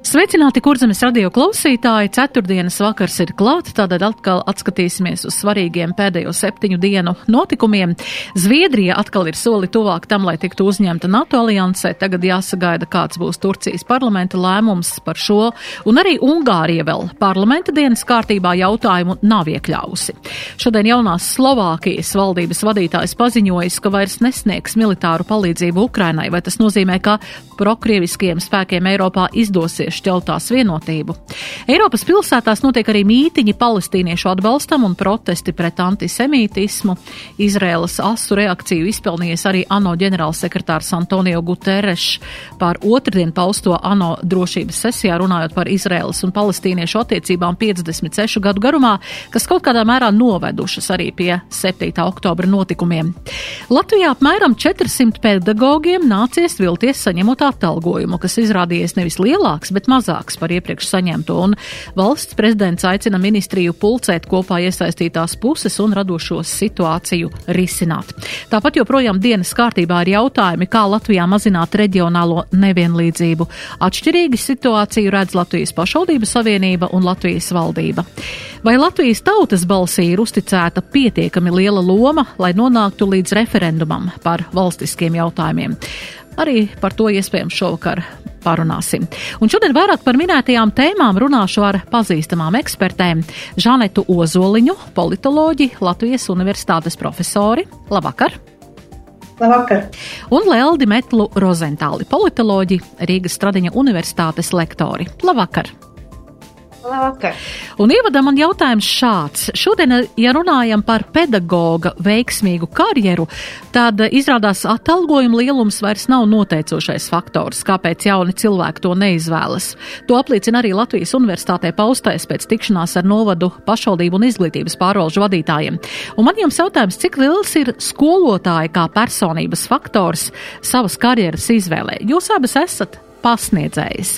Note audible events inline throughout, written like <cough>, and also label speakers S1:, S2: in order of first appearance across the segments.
S1: Sveicināti, kurzemes radio klausītāji! Ceturtdienas vakars ir klāts, tādēļ atkal atskatīsimies uz svarīgiem pēdējo septiņu dienu notikumiem. Zviedrija atkal ir soli tuvāk tam, lai tiktu uzņemta NATO aliansē. Tagad jāsagaida, kāds būs Turcijas parlamenta lēmums par šo, un arī Ungārija vēl parlamenta dienas kārtībā jautājumu nav iekļausi. Šodien jaunās Slovākijas valdības vadītājs paziņojis, ka vairs nesniegs militāru palīdzību Ukrainai, vai tas nozīmē, ka prokrieviskiem spēkiem Eiropā izdosies šķeltās vienotību. Eiropas pilsētās notiek arī mītiņi palestīniešu atbalstam un protesti pret antisemītismu. Izraēlas asu reakciju izpelnījies arī ANO ģenerālsekretārs Antonio Guterres par otrdien pausto ANO drošības sesijā runājot par Izraēlas un palestīniešu attiecībām 56 gadu garumā, kas kaut kādā mērā novedušas arī pie 7. oktobra notikumiem. Latvijā apmēram 400 pedagogiem nācies vilties saņemot atalgojumu, kas izrādījies nevis lielāks, bet mazāks par iepriekš saņemto, un valsts prezidents aicina ministriju pulcēt kopā iesaistītās puses un radošos situāciju risināt. Tāpat joprojām dienas kārtībā ir jautājumi, kā Latvijā mazināt reģionālo nevienlīdzību. Atšķirīgi situāciju redz Latvijas pašvaldību savienība un Latvijas valdība. Vai Latvijas tautas balsī ir uzticēta pietiekami liela loma, lai nonāktu līdz referendumam par valstiskiem jautājumiem? Arī par to iespējams šovakar parunāsim. Un šodien vairāk par minētajām tēmām runāšu ar pazīstamām ekspertēm - Žanetu Ozoliņu, politoloģi, Latvijas Universitātes profesori. Labvakar!
S2: Labvakar.
S1: Un Leldi Metlu Rozentāli, politoloģi, Rīgas Stradiņa Universitātes lektori. Labvakar!
S2: Labvakar.
S1: Un ievadam man jautājums šāds. Šodien, ja runājam par pedagoga veiksmīgu karjeru, tad izrādās atalgojuma lielums vairs nav noteicošais faktors, kāpēc jauni cilvēki to neizvēlas. To apliecina arī Latvijas universitātē paustais pēc tikšanās ar novadu pašvaldību un izglītības pārvalžu vadītājiem. Un man jums jautājums, cik liels ir skolotāji kā personības faktors savas karjeras izvēlē? Jūs abas esat pasniedzējs.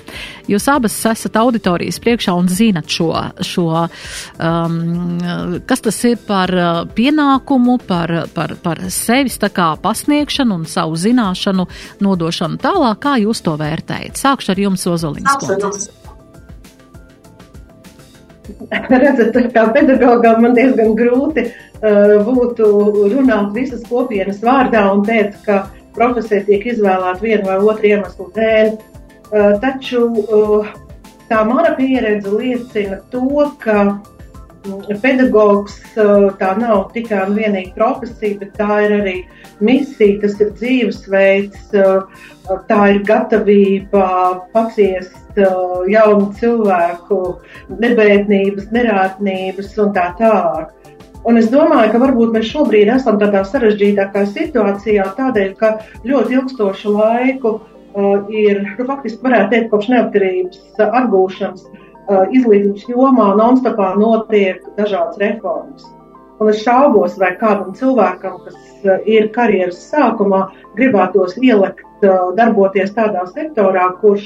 S1: Jūs abas esat auditorijas priekšā un zinat šo, šo um, kas tas ir par uh, pienākumu, par, par, par sevis tā kā pasniegšanu un savu zināšanu nodošanu tālāk. Kā jūs to vērtējat? Sākšu ar jums, Ozoliņas.
S2: Redzat, kā pedagogam man diezgan grūti uh, būtu runāt visas kopienas vārdā un teikt, ka profesija tiek izvēlēta vienu vai otru iemeslu dēļ. Uh, taču uh, tā mana pieredze liecina to, ka mm, pedagogs uh, tā nav tikai un vienīgi profesija, bet tā ir arī misija, tas ir dzīvesveids, tā ir gatavība paciest jaunu cilvēku nebēdnības, nerātnības un tā tālāk. Un es domāju, ka varbūt mēs šobrīd esam tādā sarežģītākā situācijā, tādēļ, ka ļoti ilgstošu laiku uh, Uh, ir nu, faktiski, varētu teikt, kopš neatkarības atgūšanas uh, izglītības jomā non-stopā notiek dažādas reformas. Un es šaubos, vai kādam cilvēkam, kas uh, ir karjeras sākumā, gribētos ielikt, darboties tādā sektorā, kurš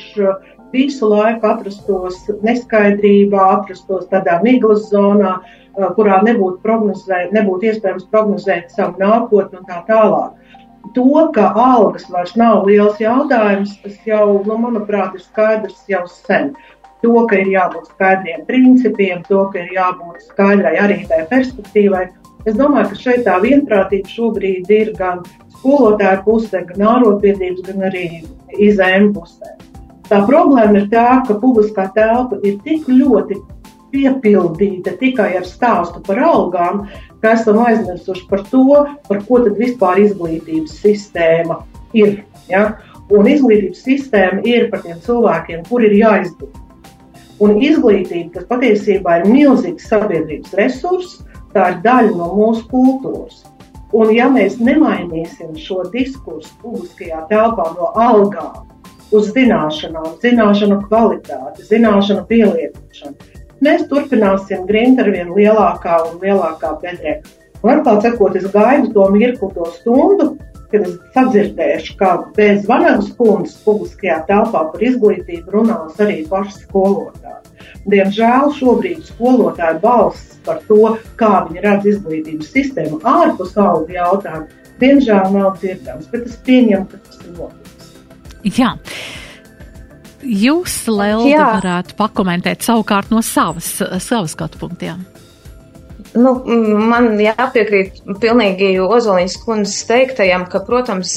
S2: visu laiku atrastos neskaidrībā, atrastos tādā miglas zonā, kurā nebūtu, prognozēt, nebūtu iespējams prognozēt savu nākotni un tā tālāk to, ka algas vairs nav liels jautājums, tas jau, nu, manuprāt, ir skaidrs jau sen. To, ka ir jābūt skaidriem principiem, to, ka ir jābūt skaidrai arī tai perspektīvai. Es domāju, ka šeit tā vienprātība šobrīd ir gan skolotāju pusē, gan ārotbiedrības, gan arī izēm pusē. Tā problēma ir tā, ka publiskā telpa ir tik ļoti piepildīta tikai ar stāstu par algām, ka esam aizmirsuši par to, par ko tad vispār izglītības sistēma ir. Ja? Un izglītības sistēma ir par tiem cilvēkiem, kur ir jāizglīto. Un izglītība, kas patiesībā ir milzīgs sabiedrības resurss, tā ir daļa no mūsu kultūras. Un ja mēs nemainīsim šo diskursu publiskajā telpā no algām uz zināšanām, zināšanu kvalitāti, zināšanu pielietošanu, mēs turpināsim grint ar vien lielākā un lielākā bedrē. Un atklāt sakot, es gaidu to mirkli, to stundu, kad es sadzirdēšu, ka bez Vanagas kundzes publiskajā telpā par izglītību runās arī paši skolotāji. Diemžēl šobrīd skolotāju balss par to, kā viņi redz izglītības sistēmu ārpus auga jautājumu, diemžēl nav dzirdams, bet es pieņemu, ka tas ir noticis.
S1: Jā. Jūs, Lelda, varētu pakomentēt savukārt no savas, savas skatu punktiem.
S3: Nu, man jāpiekrīt pilnīgi Ozoliņas kundzes teiktajam, ka, protams,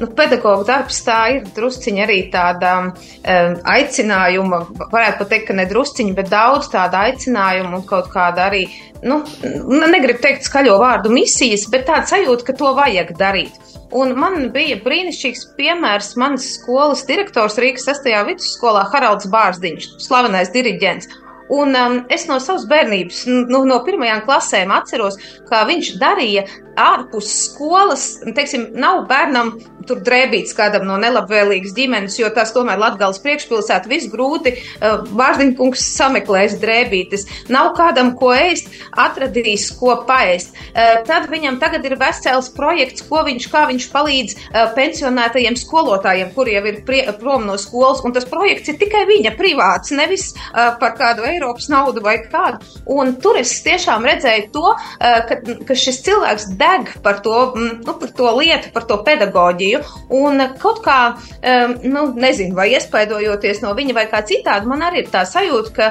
S3: nu, pedagoģa darbs tā ir drusciņa arī tāda aicinājuma, varētu pat teikt, ka ne drusciņa, bet daudz tāda aicinājuma un kaut kāda arī, nu, negribu teikt skaļo vārdu misijas, bet tāda sajūta, ka to vajag darīt. Un man bija brīnišķīgs piemērs. Mans skolas direktors Rīgas 6. vidusskolā Haralds Bārziņš, slavenais diriģents. Un um, es no savas bērnības, nu, no pirmajām klasēm atceros, kā viņš darīja ārpus skolas. Teiksim, nav bērnam tur drēbīts kādam no nelabvēlīgas ģimenes, jo tas tomēr Latgales priekšpilsēta viss grūti, uh, Vārdiņkungs sameklēs drēbītes, nav kādam ko ēst, atradīs ko paēst. Uh, tad viņam tagad ir vesels projekts, ko viņš, kā viņš palīdz uh, pensionētajiem skolotājiem, kuri jau ir prie, prom no skolas, un tas projekts ir tikai viņa privāts, nevis par kādu Eiropas naudu vai kādu. Un tur es tiešām redzēju to, ka, ka šis cilvēks deg par to, nu, par to lietu, par to pedagoģiju. Un kaut kā, nu, nezinu, vai iespaidojoties no viņa vai kā citādi, man arī ir tā sajūta, ka,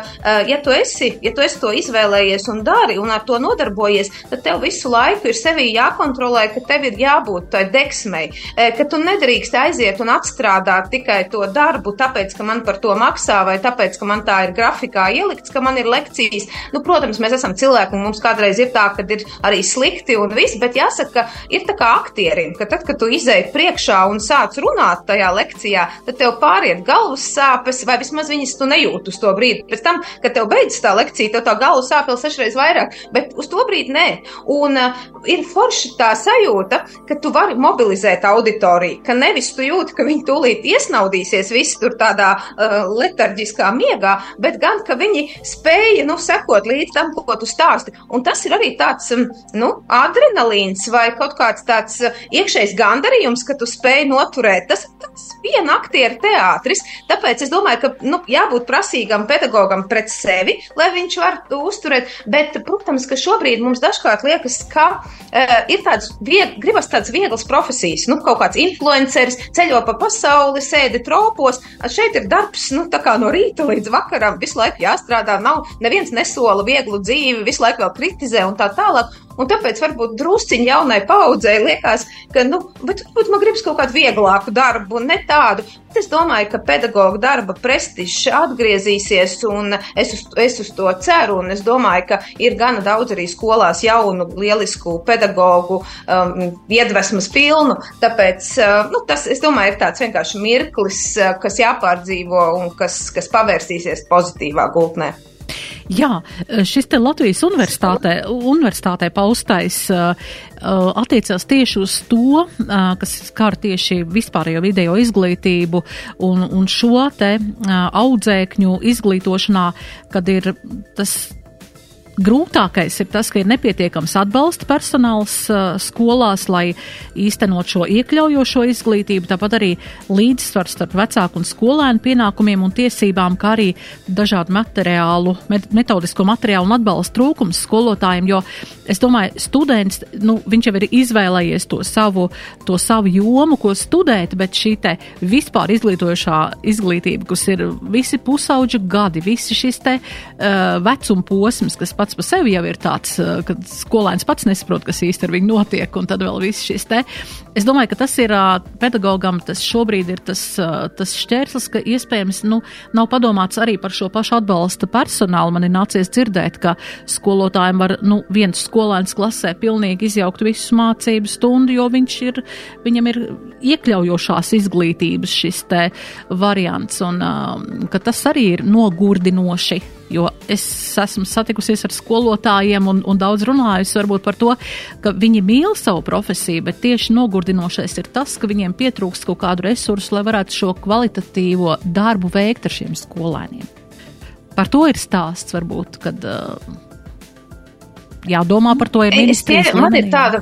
S3: ja tu esi, ja tu esi to izvēlējies un dari un ar to nodarbojies, tad tev visu laiku ir sevi jākontrolē, ka tev ir jābūt tai deksmei, ka tu nedrīkst aiziet un atstrādāt tikai to darbu, tāpēc, ka man par to maksā vai tāpēc, ka man tā ir grafikā ielikt ielikts, ka man ir lekcijas. Nu, protams, mēs esam cilvēki, un mums kādreiz ir tā, ka ir arī slikti un viss, bet jāsaka, ka ir tā kā aktierim, ka tad, kad tu izēji priekšā un sāc runāt tajā lekcijā, tad tev pāriet galvas sāpes, vai vismaz viņas tu nejūti uz to brīdi. Pēc tam, kad tev beidzas tā lekcija, tev tā galvas sāp vēl sešreiz vairāk, bet uz to brīdi nē. Un uh, ir forši tā sajūta, ka tu vari mobilizēt auditoriju, ka nevis tu jūti, ka viņi tūlīt iesnaudīsies visi tur tādā uh, letarģiskā miegā, bet gan, ka viņi spēja nu, sekot līdz tam, ko tu stāsti. Un tas ir arī tāds um, nu, adrenalīns vai kaut kāds tāds uh, iekšējs gandarījums, ka tu spēj noturēt. Tas, tas viena aktieru teātris. Tāpēc es domāju, ka nu, jābūt prasīgam pedagogam pret sevi, lai viņš var to uzturēt. Bet, protams, ka šobrīd mums dažkārt liekas, ka uh, ir tāds, vieg, gribas tāds viegls profesijas, nu, kaut kāds influenceris ceļo pa pasauli, sēdi tropos. Šeit ir darbs, nu, tā kā no rīta līdz vakaram visu laiku jāstrādā, nav neviens nesola vieglu dzīvi, visu laiku vēl kritizē un tā tālāk. Un tāpēc varbūt drusciņi jaunai paudzei liekas, ka, nu, bet varbūt man gribas kaut kādu vieglāku darbu, ne tādu. Bet es domāju, ka pedagoģa darba prestižs atgriezīsies, un es uz, es uz to ceru. Un es domāju, ka ir gana daudz arī skolās jaunu, lielisku pedagoģu, um, iedvesmas pilnu. Tāpēc uh, nu, tas, es domāju, ir tāds vienkārši mirklis, uh, kas jāpārdzīvo un kas, kas pavērsīsies pozitīvā gultnē.
S1: Jā, šis te Latvijas universitātē, universitātē paustais uh, uh, attiecās tieši uz to, uh, kas skar tieši vispārējo video izglītību un, un šo te audzēkņu izglītošanā, kad ir tas Grūtākais ir tas, ka ir nepietiekams atbalsta personāls uh, skolās, lai īstenot šo iekļaujošo izglītību, tāpat arī līdzsvars starp vecāku un skolēnu pienākumiem un tiesībām, kā arī dažādu materiālu, metodisko materiālu un atbalsta trūkums skolotājiem, jo es domāju, students, nu, viņš jau ir izvēlējies to savu, to savu jomu, ko studēt, bet šī te vispār izglītojošā izglītība, kas ir visi pusauģu gadi, visi šis te uh, vecuma posms, kas pats par sevi jau ir tāds, uh, ka skolēns pats nesaprot, kas īsti ar viņu notiek, un tad vēl viss šis te. Es domāju, ka tas ir pedagogam, tas šobrīd ir tas, tas šķērslis, ka iespējams, nu, nav padomāts arī par šo pašu atbalsta personālu. Man ir nācies dzirdēt, ka skolotājiem var, nu, viens skolēns klasē pilnīgi izjaukt visu mācību stundu, jo viņš ir, viņam ir iekļaujošās izglītības šis te variants, un ka tas arī ir nogurdinoši Jo es esmu satikusies ar skolotājiem un, un daudz runājusi par to, ka viņi mīl savu profesiju, bet tieši nogurdinošais ir tas, ka viņiem pietrūkst kaut kādu resursu, lai varētu šo kvalitatīvo darbu veikt ar šiem skolēniem. Par to ir stāsts varbūt, kad. Uh, jādomā par to ir ministrijas
S3: līmenī. Man ir tāda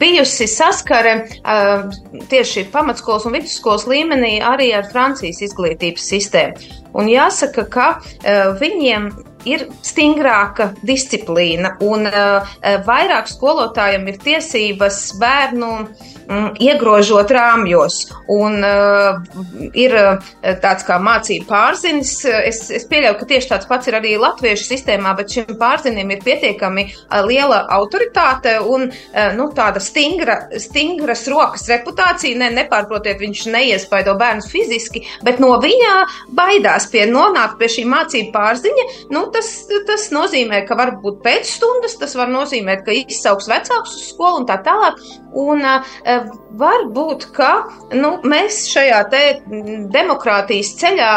S3: bijusi saskare uh, tieši pamatskolas un vidusskolas līmenī arī ar Francijas izglītības sistēmu. Un jāsaka, ka uh, viņiem ir stingrāka disciplīna un uh, vairāk skolotājiem ir tiesības bērnu Mm, iegrožot rāmjos. Un uh, ir tāds kā mācību pārzinis. Es, es pieļauju, ka tieši tāds pats ir arī latviešu sistēmā, bet šim pārzinim ir pietiekami liela autoritāte un nu, tāda stingra, stingras rokas reputācija. Ne, nepārprotiet, viņš neiespaido bērnus fiziski, bet no viņa baidās pie nonākt pie šī mācību pārziņa. Nu, tas, tas nozīmē, ka var būt pēcstundas, tas var nozīmēt, ka izsauks vecākus uz skolu un tā tālāk. Un, uh, Varbūt, ka nu, mēs šajā demokrātijas ceļā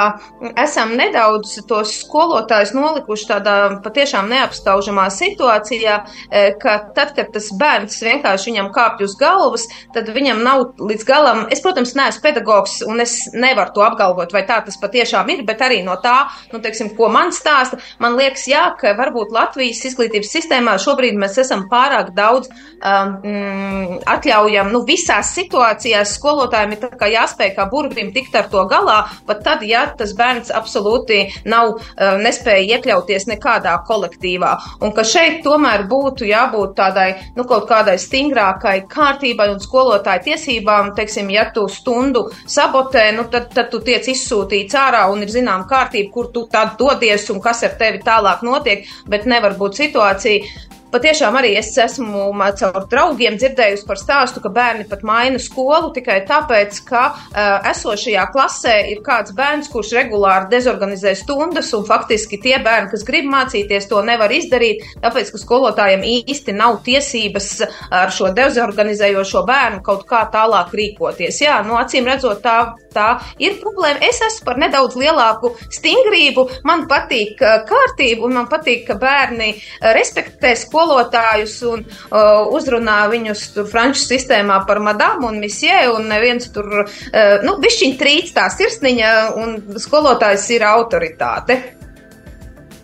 S3: esam nedaudz tos skolotājus nolikuši tādā patiešām neapskaužamā situācijā, e, ka tad, kad tas bērns vienkārši viņam kāpj uz galvas, tad viņam nav līdz galam, es, protams, neesmu pedagogs un es nevaru to apgalvot, vai tā tas patiešām ir, bet arī no tā, nu, teiksim, ko man stāsta, man liekas, jā, ka varbūt Latvijas izglītības sistēmā šobrīd mēs esam pārāk daudz um, mm, atļaujam, nu, visās situācijās skolotājiem ir jāspēj kā burvim tikt ar to galā, pat tad, ja tas bērns absolūti nav uh, nespēja iekļauties nekādā kolektīvā. Un ka šeit tomēr būtu jābūt tādai, nu, kaut kādai stingrākai kārtībai un skolotāju tiesībām, teiksim, ja tu stundu sabotē, nu, tad, tad tu tiec izsūtīts ārā un ir zinām kārtība, kur tu tad dodies un kas ar tevi tālāk notiek, bet nevar būt situācija, Patiešām arī es esmu caur draugiem dzirdējusi par stāstu, ka bērni pat maina skolu tikai tāpēc, ka uh, esošajā klasē ir kāds bērns, kurš regulāri dezorganizē stundas, un faktiski tie bērni, kas grib mācīties, to nevar izdarīt, tāpēc, ka skolotājiem īsti nav tiesības ar šo dezorganizējošo bērnu kaut kā tālāk rīkoties. Jā, nu, acīm redzot, tā, tā ir problēma. Es esmu par nedaudz lielāku stingrību, man patīk kārtība, un man patīk, ka bērni respektē skolu skolotājus un uh, uzrunā viņus tur franču sistēmā par madamu un misie, un neviens tur, uh, nu, bišķiņ trīc tā sirsniņa, un skolotājs ir autoritāte.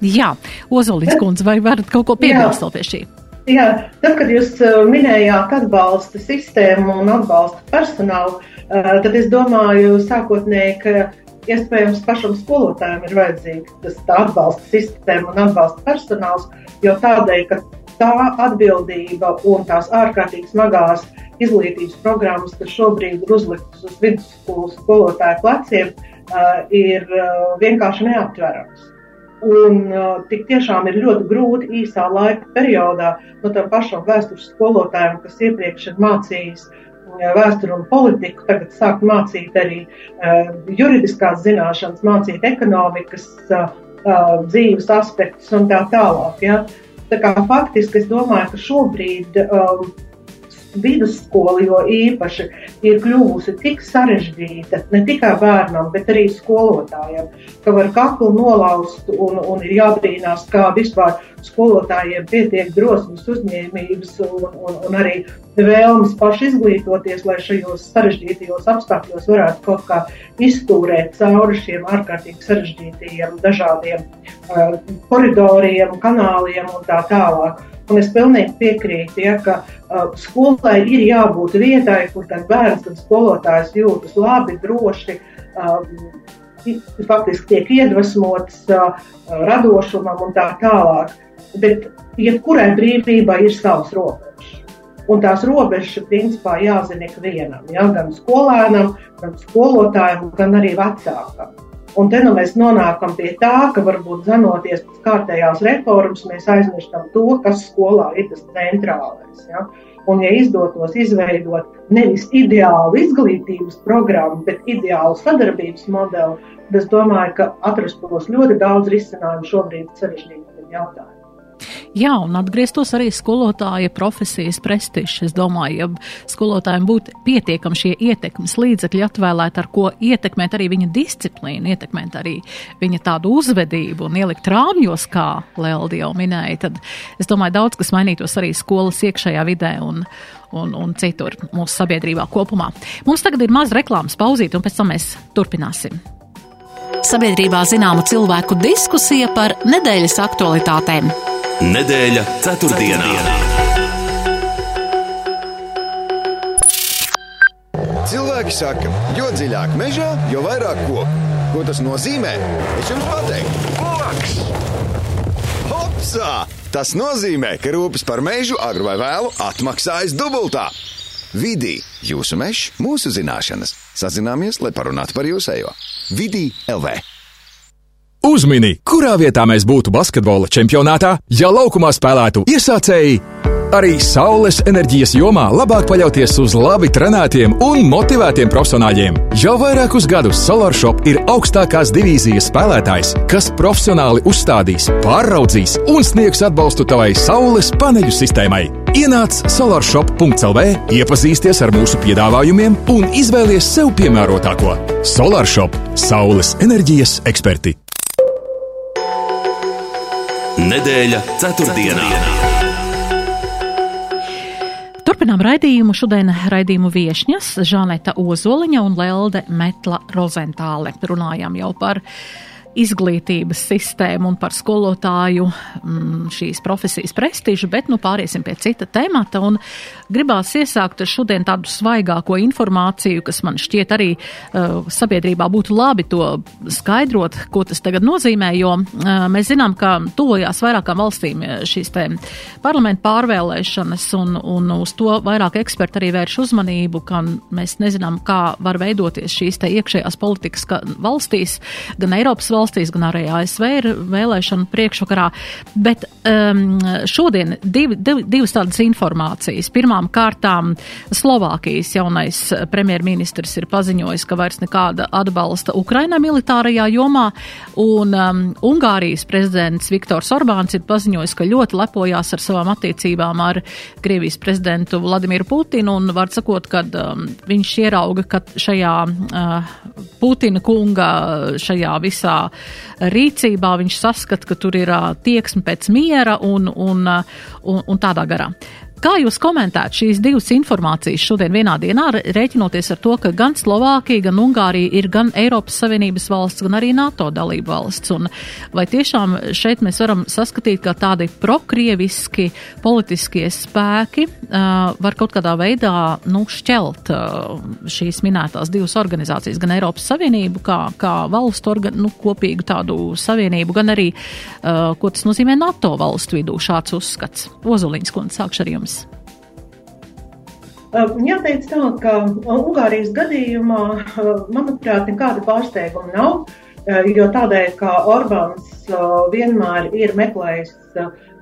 S1: Jā, Ozolins kundze, vai varat kaut ko piebilst vēl pie šī?
S2: Jā, tad, kad jūs uh, minējāt atbalsta sistēmu un atbalsta personālu, uh, tad es domāju sākotnēji, ka iespējams pašam skolotājiem ir vajadzīga tas atbalsta sistēma un atbalsta personāls, jo tādēļ, ka tā atbildība un tās ārkārtīgi smagās izglītības programmas, kas šobrīd ir uzliktas uz vidusskolas skolotāju pleciem, uh, ir uh, vienkārši neaptveramas. Un uh, tik tiešām ir ļoti grūti īsā laika periodā no tam pašam vēstures skolotājiem, kas iepriekš ir mācījis vēsturi un politiku, tagad sākt mācīt arī juridiskās zināšanas, mācīt ekonomikas, dzīves aspektus un tā tālāk. Ja? Faktiski es domāju, ka šobrīd um, vidusskola jo īpaši ir kļuvusi tik sarežģīta ne tikai bērnam, bet arī skolotājiem, ka var kaklu nolaust un, un ir jābrīnās, kā vispār skolotājiem pietiek drosmes, uzņēmības un, un, un arī vēlmes paši izglītoties, lai šajos sarežģītajos apstākļos varētu kaut kā iztūrēt cauri šiem ārkārtīgi sarežģītajiem dažādiem uh, koridoriem, kanāliem un tā tālāk. Un es pilnīgi piekrītu, ja, ka uh, skolai ir jābūt vietai, kur gan bērns, gan skolotājs jūtas labi, droši. Uh, faktiski tiek iedvesmots uh, radošumam un tā tālāk. Bet jebkurai brīvībai ir savs robežas. Un tās robežas, principā, jāzina ikvienam, ja? gan skolēnam, gan skolotājam, gan arī vecākam. Un te nu mēs nonākam pie tā, ka varbūt zanoties pēc kārtējās reformas, mēs aizmirstam to, kas skolā ir tas centrālais. Ja? Un, ja izdotos izveidot nevis ideālu izglītības programmu, bet ideālu sadarbības modeli, tad es domāju, ka atrastos ļoti daudz risinājumu šobrīd sarežģītiem jautājumiem.
S1: Jā, un atgrieztos arī skolotāja profesijas prestižs. Es domāju, ja skolotājiem būtu pietiekami šie ietekmes līdzekļi atvēlēti, ar ko ietekmēt arī viņa disciplīnu, ietekmēt arī viņa tādu uzvedību un ielikt rāmjos, kā Leldi jau minēja, tad es domāju, daudz kas mainītos arī skolas iekšējā vidē un, un, un citur mūsu sabiedrībā kopumā. Mums tagad ir maz reklāmas pauzīt, un pēc tam mēs turpināsim. Sabiedrībā zināma cilvēku diskusija par nedēļas aktualitātēm.
S4: Nedēļa ceturtdienā.
S5: Cilvēki saka, jo dziļāk mežā, jo vairāk koku. Ko tas nozīmē? Es jums pateiktu, plaks! Hopsā! Tas nozīmē, ka rūpes par mežu agru vai vēlu atmaksājas dubultā. Vidī jūsu mežs, mūsu zināšanas. Sazināmies, lai parunātu par jūsējo. Vidī LV.
S6: Uzmini, kurā vietā mēs būtu basketbola čempionātā, ja laukumā spēlētu iesācēji? Arī saules enerģijas jomā labāk paļauties uz labi trenētiem un motivētiem profesionāļiem. Jau vairākus gadus SolarShop ir augstākās divīzijas spēlētājs, kas profesionāli uzstādīs, pāraudzīs un sniegs atbalstu tavai saules paneļu sistēmai. Ienāc solarshop.cl, iepazīsties ar mūsu piedāvājumiem un izvēlies sev piemērotāko. SolarShop - saules enerģijas eksperti.
S4: Nedēļa ceturtdienā.
S1: Turpinām raidījumu. Šodien raidījumu viešņas Žaneta Ozoliņa un Lelde Metla Rozentāle. Runājām jau par izglītības sistēmu un par skolotāju mm, šīs profesijas prestižu, bet nu pāriesim pie cita temata un gribās iesākt ar šodien tādu svaigāko informāciju, kas man šķiet arī uh, sabiedrībā būtu labi to skaidrot, ko tas tagad nozīmē, jo uh, mēs zinām, ka tuvojās vairākām valstīm šīs te parlamentu pārvēlēšanas un, un uz to vairāk eksperti arī vērš uzmanību, ka mēs nezinām, kā var veidoties šīs te iekšējās politikas valstīs, gan Eiropas valstīs, valstīs, gan arī ASV ir vēlēšana priekšvakarā. Bet um, šodien div, div, divas tādas informācijas. Pirmām kārtām Slovākijas jaunais premjerministrs ir paziņojis, ka vairs nekāda atbalsta Ukrainai militārajā jomā, un um, Ungārijas prezidents Viktors Orbāns ir paziņojis, ka ļoti lepojās ar savām attiecībām ar Krievijas prezidentu Vladimiru Putinu, un var sakot, ka um, viņš ierauga, ka šajā uh, Putina kunga šajā visā rīcībā viņš saskata, ka tur ir tieksme pēc miera un, un, un, un tādā garā. Kā jūs komentētu šīs divas informācijas šodien vienā dienā, rēķinoties ar to, ka gan Slovākija, gan Ungārija ir gan Eiropas Savienības valsts, gan arī NATO dalība valsts? Un vai tiešām šeit mēs varam saskatīt, ka tādi prokrieviski politiskie spēki uh, var kaut kādā veidā nu, šķelt uh, šīs minētās divas organizācijas, gan Eiropas Savienību kā, kā valstu organ, nu, kopīgu tādu savienību, gan arī, uh, ko tas nozīmē NATO valstu vidū šāds uzskats? Ozoliņas kundze, sākšu ar jums.
S2: Jāteic tā, ka Ungārijas gadījumā, manuprāt, nekāda pārsteiguma nav, jo tādēļ, ka Orbāns vienmēr ir meklējis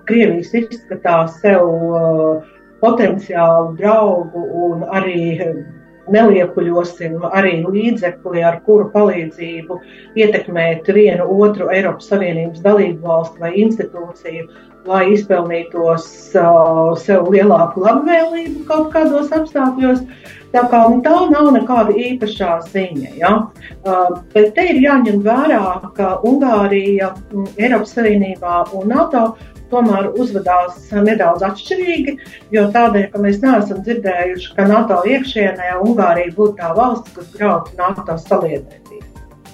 S2: Krievijas izskatā sev potenciālu draugu un arī neliekuļosim arī līdzekli, ar kuru palīdzību ietekmēt vienu otru Eiropas Savienības dalību valstu vai institūciju, lai izpelnītos uh, sev lielāku labvēlību kaut kādos apstākļos. Tā, kā, nu, tā nav nekāda īpašā ziņa. Ja? Uh, bet te ir jāņem vērā, ka Ungārija, Eiropas Savienībā un NATO tomēr uzvedās nedaudz atšķirīgi, jo tādēļ, ka mēs neesam dzirdējuši, ka NATO iekšienē Ungārija būtu tā valsts, kas grautu NATO saliedētību.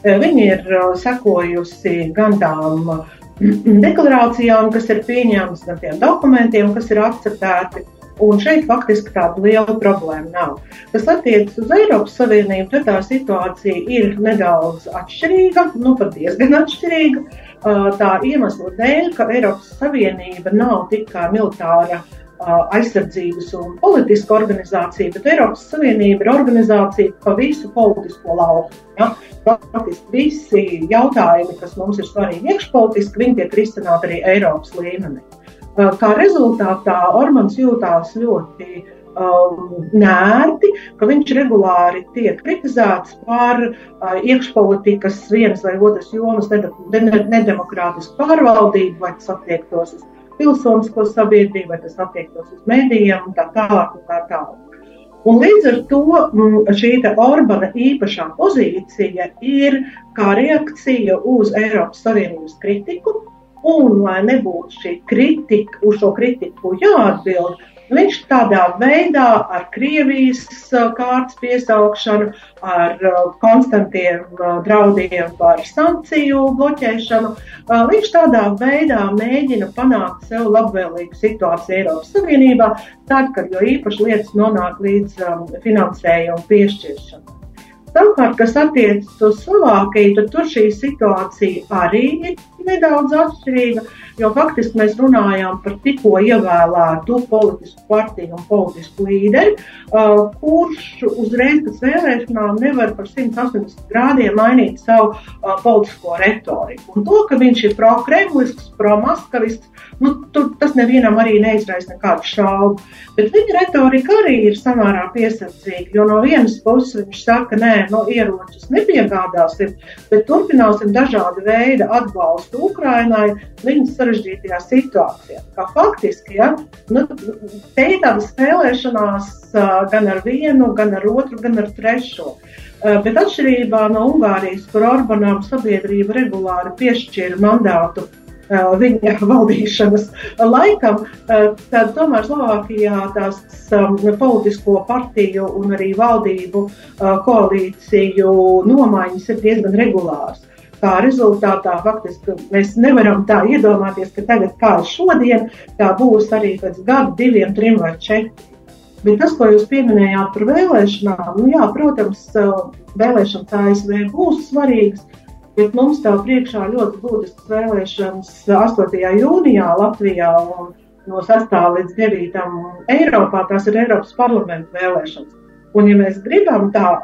S2: Viņi ir sekojusi gan tām <clears throat> deklarācijām, kas ir pieņemtas, gan tiem dokumentiem, kas ir akceptēti. Un šeit faktiski tāda liela problēma nav. Kas attiecas uz Eiropas Savienību, tad tā situācija ir nedaudz atšķirīga, nu pat diezgan atšķirīga. Tā iemesla dēļ, ka Eiropas Savienība nav tikai militāra aizsardzības un politiska organizācija, bet Eiropas Savienība ir organizācija pa visu politisko lauku. Ja? Praktiski visi jautājumi, kas mums ir svarīgi iekšpolitiski, viņi tiek risināti arī Eiropas līmenī. Kā rezultātā Ormans jūtās ļoti um, nērti, ka viņš regulāri tiek kritizēts par uh, iekšpolitikas vienas vai otras jomas nedemokrātisku pārvaldību, vai tas attiektos uz pilsonisko sabiedrību, vai tas attiektos uz medijiem un tā tālāk. Un tā tālāk. Un līdz ar to mm, šī Orbāna īpašā pozīcija ir kā reakcija uz Eiropas Savienības kritiku, Un, lai nebūtu šī kritika, uz šo kritiku jāatbild, Viņš tādā veidā ar Krievijas kārtas piesaukšanu, ar konstantiem draudiem par sankciju bloķēšanu, viņš tādā veidā mēģina panākt sev labvēlīgu situāciju Eiropas Savienībā, tad, kad jo īpaši lietas nonāk līdz finansējumu piešķiršanai. Savukārt, kas attiecas uz Slovākiju, tad tur šī situācija arī ir nedaudz atšķirīga, jo faktiski mēs runājām par tikko ievēlētu politisku partiju un politisku līderi, uh, kurš uzreiz pēc vēlēšanām nevar par 180 grādiem mainīt savu uh, politisko retoriku. Un to, ka viņš ir pro-kremlisks, pro-maskavists, nu, tur, tas nevienam arī neizraisa nekādu šaubu. Bet viņa retorika arī ir samērā piesardzīga, jo no vienas puses viņš saka, nē, no nu, ieročus nepiegādāsim, bet turpināsim dažādu veidu atbalstu atbalstu Ukrainai viņas sarežģītajā situācijā. Kā faktiski, ja, nu, te ir tāda spēlēšanās gan ar vienu, gan ar otru, gan ar trešo. Bet atšķirībā no Ungārijas, kur Orbanam sabiedrība regulāri piešķīra mandātu viņa <laughs> valdīšanas laikam, tad tomēr Slovākijā tās politisko partiju un arī valdību koalīciju nomaiņas ir diezgan regulāras. Tā rezultātā faktiski mēs nevaram tā iedomāties, ka tagad kā šodien, tā būs arī pēc gada, diviem, trim vai četriem. Bet tas, ko jūs pieminējāt par vēlēšanām, nu jā, protams, vēlēšanas ASV būs svarīgas, bet mums tā priekšā ļoti būtiskas vēlēšanas 8. jūnijā Latvijā un no 6. līdz 9. Eiropā. Tās ir Eiropas parlamenta vēlēšanas. Un, ja mēs gribam tā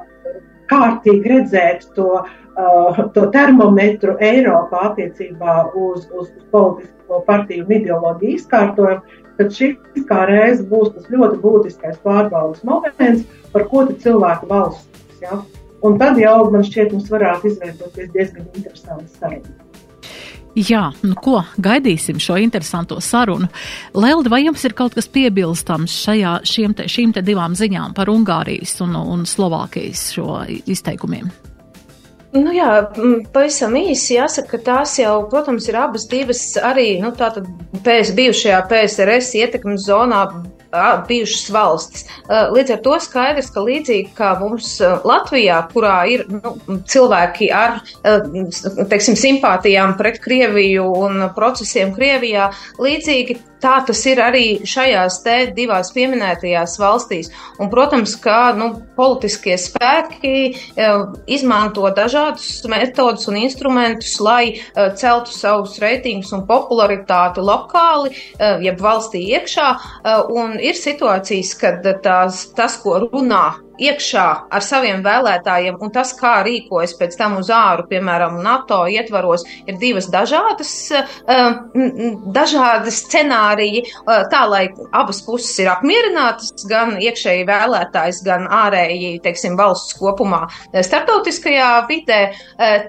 S2: kārtīgi redzēt to uh, uh, to termometru Eiropā attiecībā uz, uz politisko partiju un ideoloģiju izkārtojumu, tad šis kā reiz būs tas ļoti būtiskais pārbaudas moments, par ko cilvēku balsos. Ja? Un tad jau man šķiet, mums varētu izveidoties diezgan interesants sarunas.
S1: Jā, nu ko, gaidīsim šo interesanto sarunu. Lelda, vai jums ir kaut kas piebilstams šajā, te, šīm te divām ziņām par Ungārijas un, un Slovākijas šo izteikumiem?
S3: Nu jā, pavisam īsi jāsaka, ka tās jau, protams, ir abas divas arī, nu tātad PS, bijušajā PSRS ietekmes zonā bijušas valstis. Līdz ar to skaidrs, ka līdzīgi kā mums Latvijā, kurā ir nu, cilvēki ar teiksim, simpātijām pret Krieviju un procesiem Krievijā, līdzīgi tā tas ir arī šajās te divās pieminētajās valstīs. Un, protams, ka nu, politiskie spēki izmanto dažādus metodus un instrumentus, lai celtu savus reitingus un popularitāti lokāli, jeb valstī iekšā. Un ir situācijas, kad tās, tas, ko runā iekšā ar saviem vēlētājiem, un tas, kā rīkojas pēc tam uz āru, piemēram, NATO ietvaros, ir divas dažādas, eh, dažādas scenāriji, eh, tā lai abas puses ir apmierinātas, gan iekšēji vēlētājs, gan ārēji, teiksim, valsts kopumā eh, startautiskajā vidē,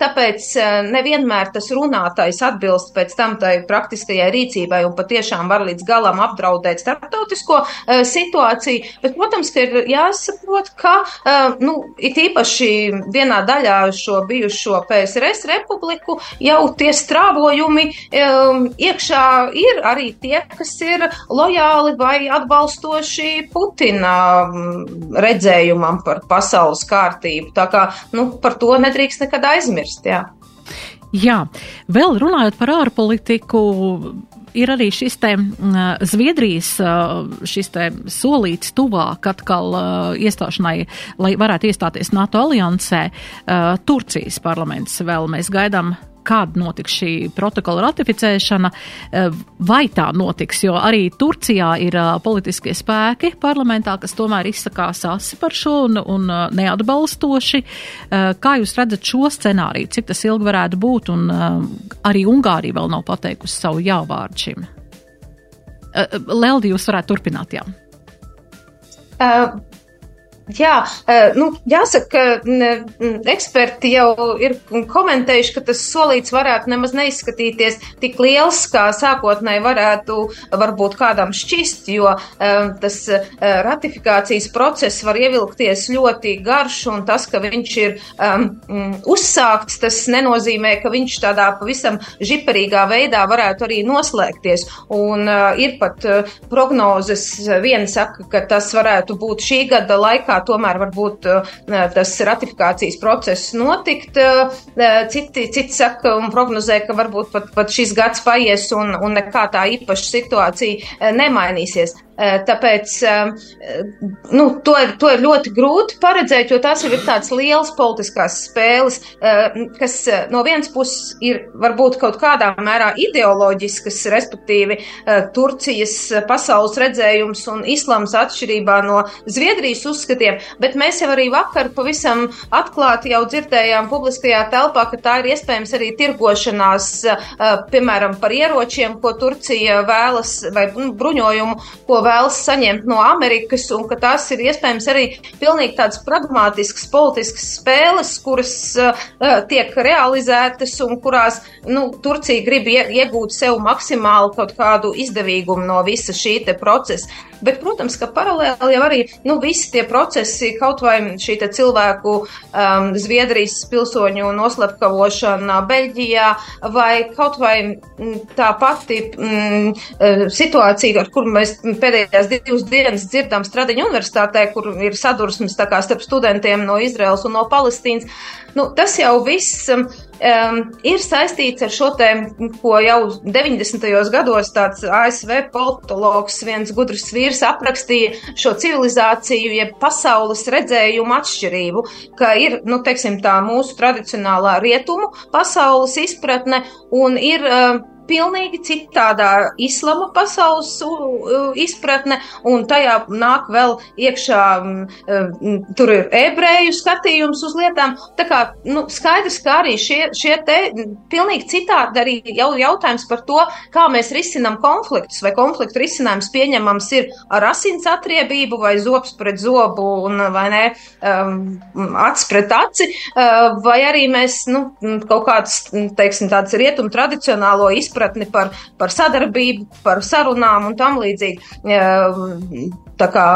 S3: tāpēc nevienmēr tas runātais atbilst pēc tam tai praktiskajai rīcībai un patiešām var līdz galam apdraudēt starptautisko situāciju, bet, protams, ka ir jāsaprot, ka, uh, nu, it īpaši vienā daļā šo bijušo PSRS republiku jau tie strāvojumi um, iekšā ir arī tie, kas ir lojāli vai atbalstoši Putina um, redzējumam par pasaules kārtību. Tā kā, nu, par to nedrīkst nekad aizmirst, jā.
S1: Jā, vēl runājot par ārpolitiku, ir arī šis te Zviedrijas šis te solīts tuvāk atkal iestāšanai, lai varētu iestāties NATO aliansē. Turcijas parlaments vēl mēs gaidām kāda notiks šī protokola ratificēšana, eh, vai tā notiks, jo arī Turcijā ir eh, politiskie spēki parlamentā, kas tomēr izsakās asi par šo un, un eh, neatbalstoši. Kā jūs redzat šo scenāriju, cik tas ilgi varētu būt, un arī Ungārija vēl nav pateikusi savu jāvārdu šim? Leldi, jūs varētu turpināt, jā.
S3: Uh, Jā, nu, jāsaka, ka eksperti jau ir komentējuši, ka tas solīts varētu nemaz neizskatīties tik liels, kā sākotnēji varētu varbūt kādam šķist, jo tas ratifikācijas process var ievilkties ļoti garš, un tas, ka viņš ir um, uzsākts, tas nenozīmē, ka viņš tādā pavisam žiperīgā veidā varētu arī noslēgties. Un uh, ir pat uh, prognozes, viena saka, ka tas varētu būt šī gada laikā laikā tomēr varbūt uh, tas ratifikācijas process notikt. Uh, citi, citi saka un prognozē, ka varbūt pat, pat šis gads paies un, un nekā tā īpaša situācija nemainīsies. Tāpēc nu, to, ir, to ir ļoti grūti paredzēt, jo tās jau ir tādas lielas politiskās spēles, kas no vienas puses ir varbūt kaut kādā mērā ideoloģiskas, respektīvi Turcijas pasaules redzējums un islams atšķirībā no Zviedrijas uzskatiem, bet mēs jau arī vakar pavisam atklāti jau dzirdējām publiskajā telpā, ka tā ir iespējams arī tirgošanās, piemēram, par ieročiem, ko Turcija vēlas, vai nu, bruņojumu, ko vēlas saņemt no Amerikas, un ka tās ir iespējams arī pilnīgi tādas pragmātiskas politiskas spēles, kuras uh, tiek realizētas un kurās nu, Turcija grib iegūt sev maksimāli kaut kādu izdevīgumu no visa šī procesa. Bet, protams, ka paralēli jau arī nu, visi tie procesi, kaut vai šī cilvēku um, Zviedrijas pilsoņu noslepkavošana Beļģijā, vai kaut vai mm, tā pati mm, situācija, ar kur mēs pēdējās divas dienas dzirdam Stradiņu universitātē, kur ir sadursmes starp studentiem no Izraels un no Palestīnas. Nu, tas jau viss um, um, ir saistīts ar šo te, ko jau 90. gados tāds ASV politologs, viens gudrs vīrs aprakstīja šo civilizāciju, jeb pasaules redzējumu atšķirību, ka ir, nu, teiksim tā, mūsu tradicionālā rietumu pasaules izpratne un ir uh, pilnīgi citādā islama pasaules izpratne, un tajā nāk vēl iekšā, tur ir ebreju skatījums uz lietām. Tā kā nu, skaidrs, ka arī šie, šie te pilnīgi citādi arī jau jautājums par to, kā mēs risinam konfliktus, vai konfliktu risinājums pieņemams ir ar asins atriebību vai zobs pret zobu un vai ne, um, acs pret aci, uh, vai arī mēs, nu, kaut kāds, teiksim, tāds rietumu tradicionālo izpratni izpratni par, par sadarbību, par sarunām un tam līdzīgi tā kā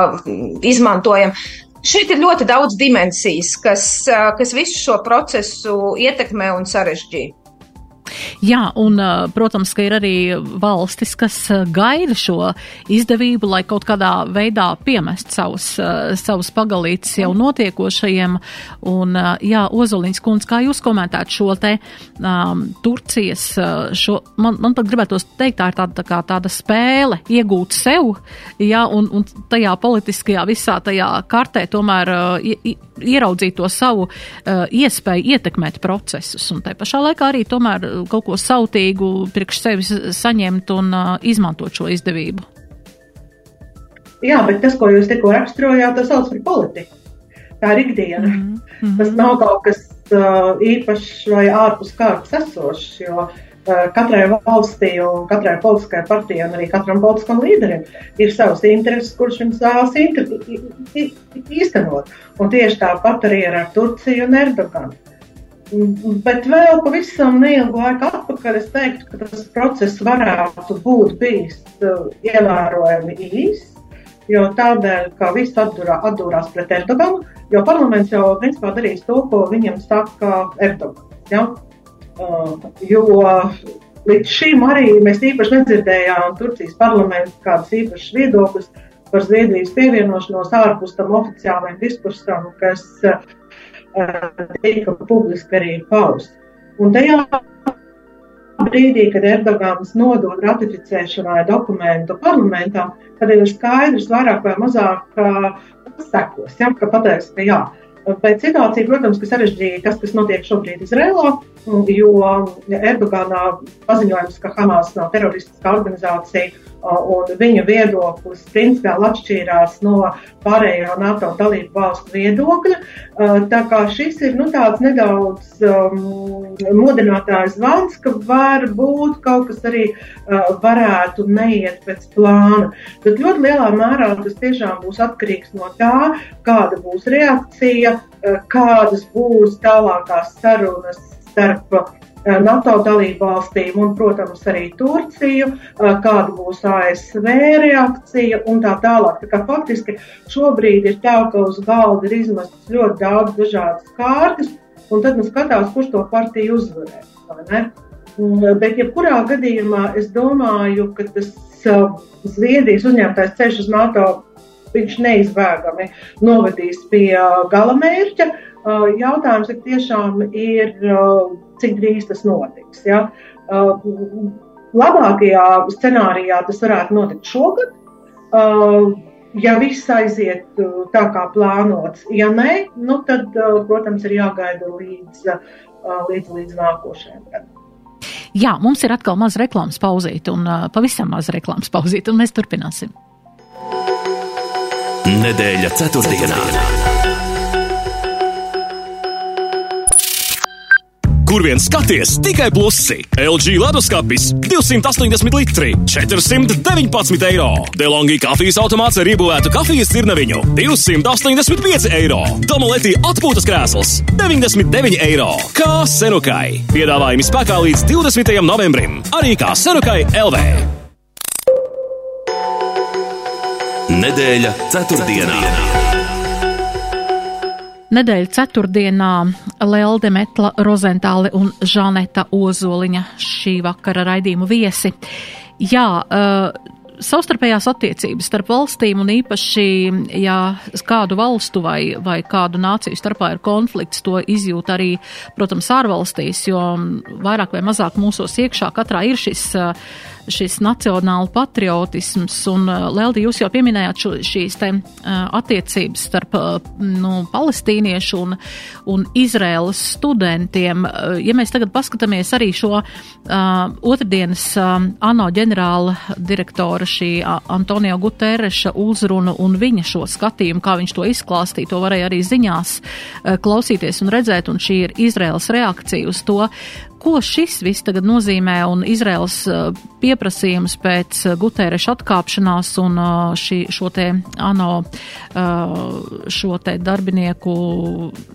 S3: izmantojam. Šeit ir ļoti daudz dimensijas, kas, kas visu šo procesu ietekmē un sarežģīja.
S1: Jā, un, protams, ka ir arī valstis, kas gaida šo izdevību, lai kaut kādā veidā piemest savus, savus pagalītes jau notiekošajiem. Un, jā, Ozoliņas kundze, kā jūs komentētu šo te um, Turcijas, šo, man, man pat gribētos teikt, tā ir tāda, tā kā tāda spēle iegūt sev, jā, un, un tajā politiskajā visā tajā kartē tomēr uh, ieraudzīt to savu uh, iespēju ietekmēt procesus. Un tai pašā laikā arī tomēr kaut ko sautīgu priekš sevis saņemt un uh, izmantot šo izdevību.
S2: Jā, bet tas, ko jūs tikko raksturojāt, tas sauc par politiku. Tā ir ikdiena. Mm -hmm. Tas nav kaut kas uh, īpašs vai ārpus kārtas esošs, jo uh, katrai valstī un katrai politiskajai partijai un arī katram politiskam līderim ir savas intereses, kurš viņš vēlas īstenot. Un tieši tāpat arī ir ar Turciju un Erdoganu. Bet vēl pavisam neilgu laiku atpakaļ es teiktu, ka tas process varētu būt bijis uh, ievērojami īs. Jo tādēļ, ka viss atdurā, atdūrās pret Erdoganu, jo parlaments jau principā darīs to, ko viņam saka Erdogans. Ja? Uh, jo līdz šim arī mēs īpaši nedzirdējām Turcijas parlamentu kādas īpašas viedokļas par Zviedrijas pievienošanos ārpus tam oficiālajam diskursam, kas uh, tika publiski arī pausts. Un tajā brīdī, kad Erdogans nodod ratificēšanai dokumentu parlamentā, tad ir skaidrs vairāk vai mazāk sekos. Ja, ka pateiks, ka jā, Bet situācija, protams, ka sarežģīja tas, kas notiek šobrīd Izrēlā, jo Erdogānā paziņojums, ka Hamas nav teroristiska organizācija, un viņa viedoklis principiāli atšķīrās no pārējo NATO dalību valstu viedokļa. Tā kā šis ir nu, tāds nedaudz um, modinātājs zvans, ka var būt kaut kas arī uh, varētu neiet pēc plāna. Bet ļoti lielā mērā tas tiešām būs atkarīgs no tā, kāda būs reakcija, kādas būs tālākās sarunas starp Eh, NATO dalību valstīm un, protams, arī Turciju, eh, kāda būs ASV reakcija un tā tālāk. Tā kā faktiski šobrīd ir tā, ka uz galda ir izmestas ļoti daudz dažādas kārtas, un tad nu skatās, kurš to partiju uzvarēs. Bet, jebkurā gadījumā, es domāju, ka tas eh, Zviedrijas uzņemtais ceļš uz NATO viņš neizbēgami novedīs pie gala mērķa. Jautājums ir tiešām ir cik drīz tas notiks. Ja? Uh, labākajā scenārijā tas varētu notikt šogad. Uh, ja viss aiziet uh, tā kā plānots, ja nē, nu tad, protams, ir jāgaida līdz, līdz, līdz nākošajam gadam.
S1: Jā, mums ir atkal maz reklāmas pauzīt, un uh, pavisam maz reklāmas pauzīt, un mēs turpināsim.
S4: Nedēļa ceturtdienā. Kur vien skaties, tikai plusi. LG leduskapis 280 litri, 419 eiro. Delongī kafijas automāts ar iebūvētu kafijas cirneviņu 285 eiro. Domaleti atpūtas krēsls 99 eiro. Kā senukai. Piedāvājumi spēkā līdz 20. novembrim. Arī kā senukai LV. Nedēļa ceturtdienā.
S1: Nedēļa ceturtdienā Lelde Metla Rozentāli un Žaneta Ozoliņa šī vakara raidījumu viesi. Jā, uh, savstarpējās attiecības starp valstīm un īpaši, ja kādu valstu vai, vai kādu nāciju starpā ir konflikts, to izjūt arī, protams, ārvalstīs, jo vairāk vai mazāk mūsos iekšā katrā ir šis uh, šis nacionāla patriotisms, un uh, Leldi, jūs jau pieminējāt šo, šīs te uh, attiecības starp uh, nu, palestīniešu un, un Izraēlas studentiem. Ja mēs tagad paskatāmies arī šo uh, otrdienas uh, ANO ģenerāla direktora šī Antonio Gutereša uzrunu un viņa šo skatījumu, kā viņš to izklāstīja, to varēja arī ziņās uh, klausīties un redzēt, un šī ir Izraēlas reakcija uz to, Ko šis viss tagad nozīmē un Izraels uh, pieprasījums pēc uh, Gutēreša atkāpšanās un uh, šī, šo te ANO, šo te darbinieku,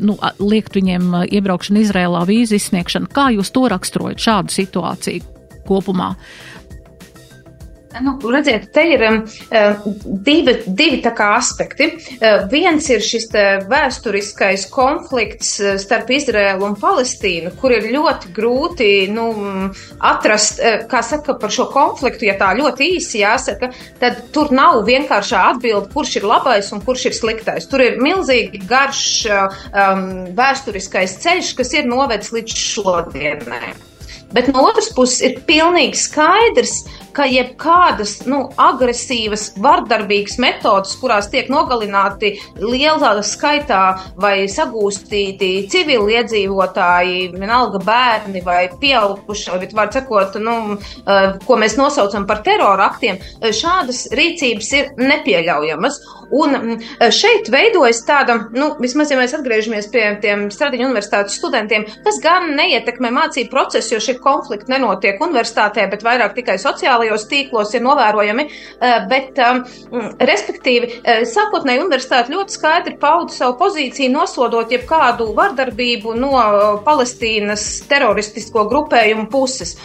S1: nu, liekt viņiem iebraukšanu Izrēlā, vīzu izsniegšanu? Kā jūs to raksturojat, šādu situāciju kopumā?
S3: Nu, redziet, te ir uh, divi, divi aspekti. Uh, viens ir šis vēsturiskais konflikts uh, starp Izraēlu un Palestīnu, kur ir ļoti grūti nu, atrast, uh, kā saka, par šo konfliktu, ja tā ļoti īsi jāsaka, tad tur nav vienkāršā atbilde, kurš ir labais un kurš ir sliktais. Tur ir milzīgi garš uh, um, vēsturiskais ceļš, kas ir novedis līdz šodienai. Bet no otras puses ir pilnīgi skaidrs, ka jebkādas nu, agresīvas, vardarbīgas metodas, kurās tiek nogalināti lielā skaitā vai sagūstīti civiliedzīvotāji, vienalga bērni vai pieauguši, bet var sakot, nu, eh, ko mēs nosaucam par terora aktiem, eh, šādas rīcības ir nepieļaujamas. Un mm, šeit veidojas tāda, nu, vismaz, ja mēs atgriežamies pie tiem Stradiņu universitātes studentiem, kas gan neietekmē mācību procesu, jo šie konflikti nenotiek universitātē, bet vairāk tikai sociālajos tīklos ir novērojami. Eh, bet, um, respektīvi, eh, sākotnēji universitāte ļoti skaidri pauda savu pozīciju, nosodot jebkādu vardarbību no eh, Palestīnas teroristisko grupējumu puses,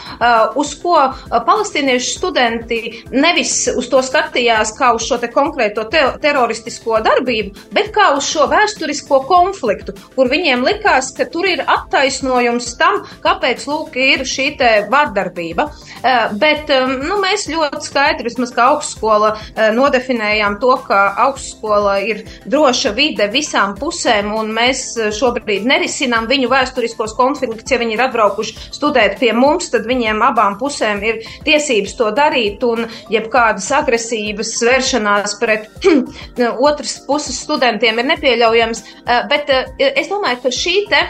S3: uz ko palestīniešu studenti nevis uz to skatījās kā uz šo te konkrēto te teroristisko darbību, bet kā uz šo vēsturisko konfliktu, kur viņiem likās, ka tur ir attaisnojums tam, kāpēc lūk ir šī vardarbība. Bet nu, mēs ļoti skaidri, vismaz kā augstskola, nodefinējām to, ka augstskola ir droša vide visām pusēm, un mēs šobrīd nerisinām viņu vēsturiskos konfliktus. Ja viņi ir atbraukuši studēt pie mums, tad viņiem abām pusēm ir tiesības to darīt, un jebkādas agresīvas vēršanās pret <clears throat> otras puses studentiem ir nepieļaujams. Bet es domāju, ka šī te,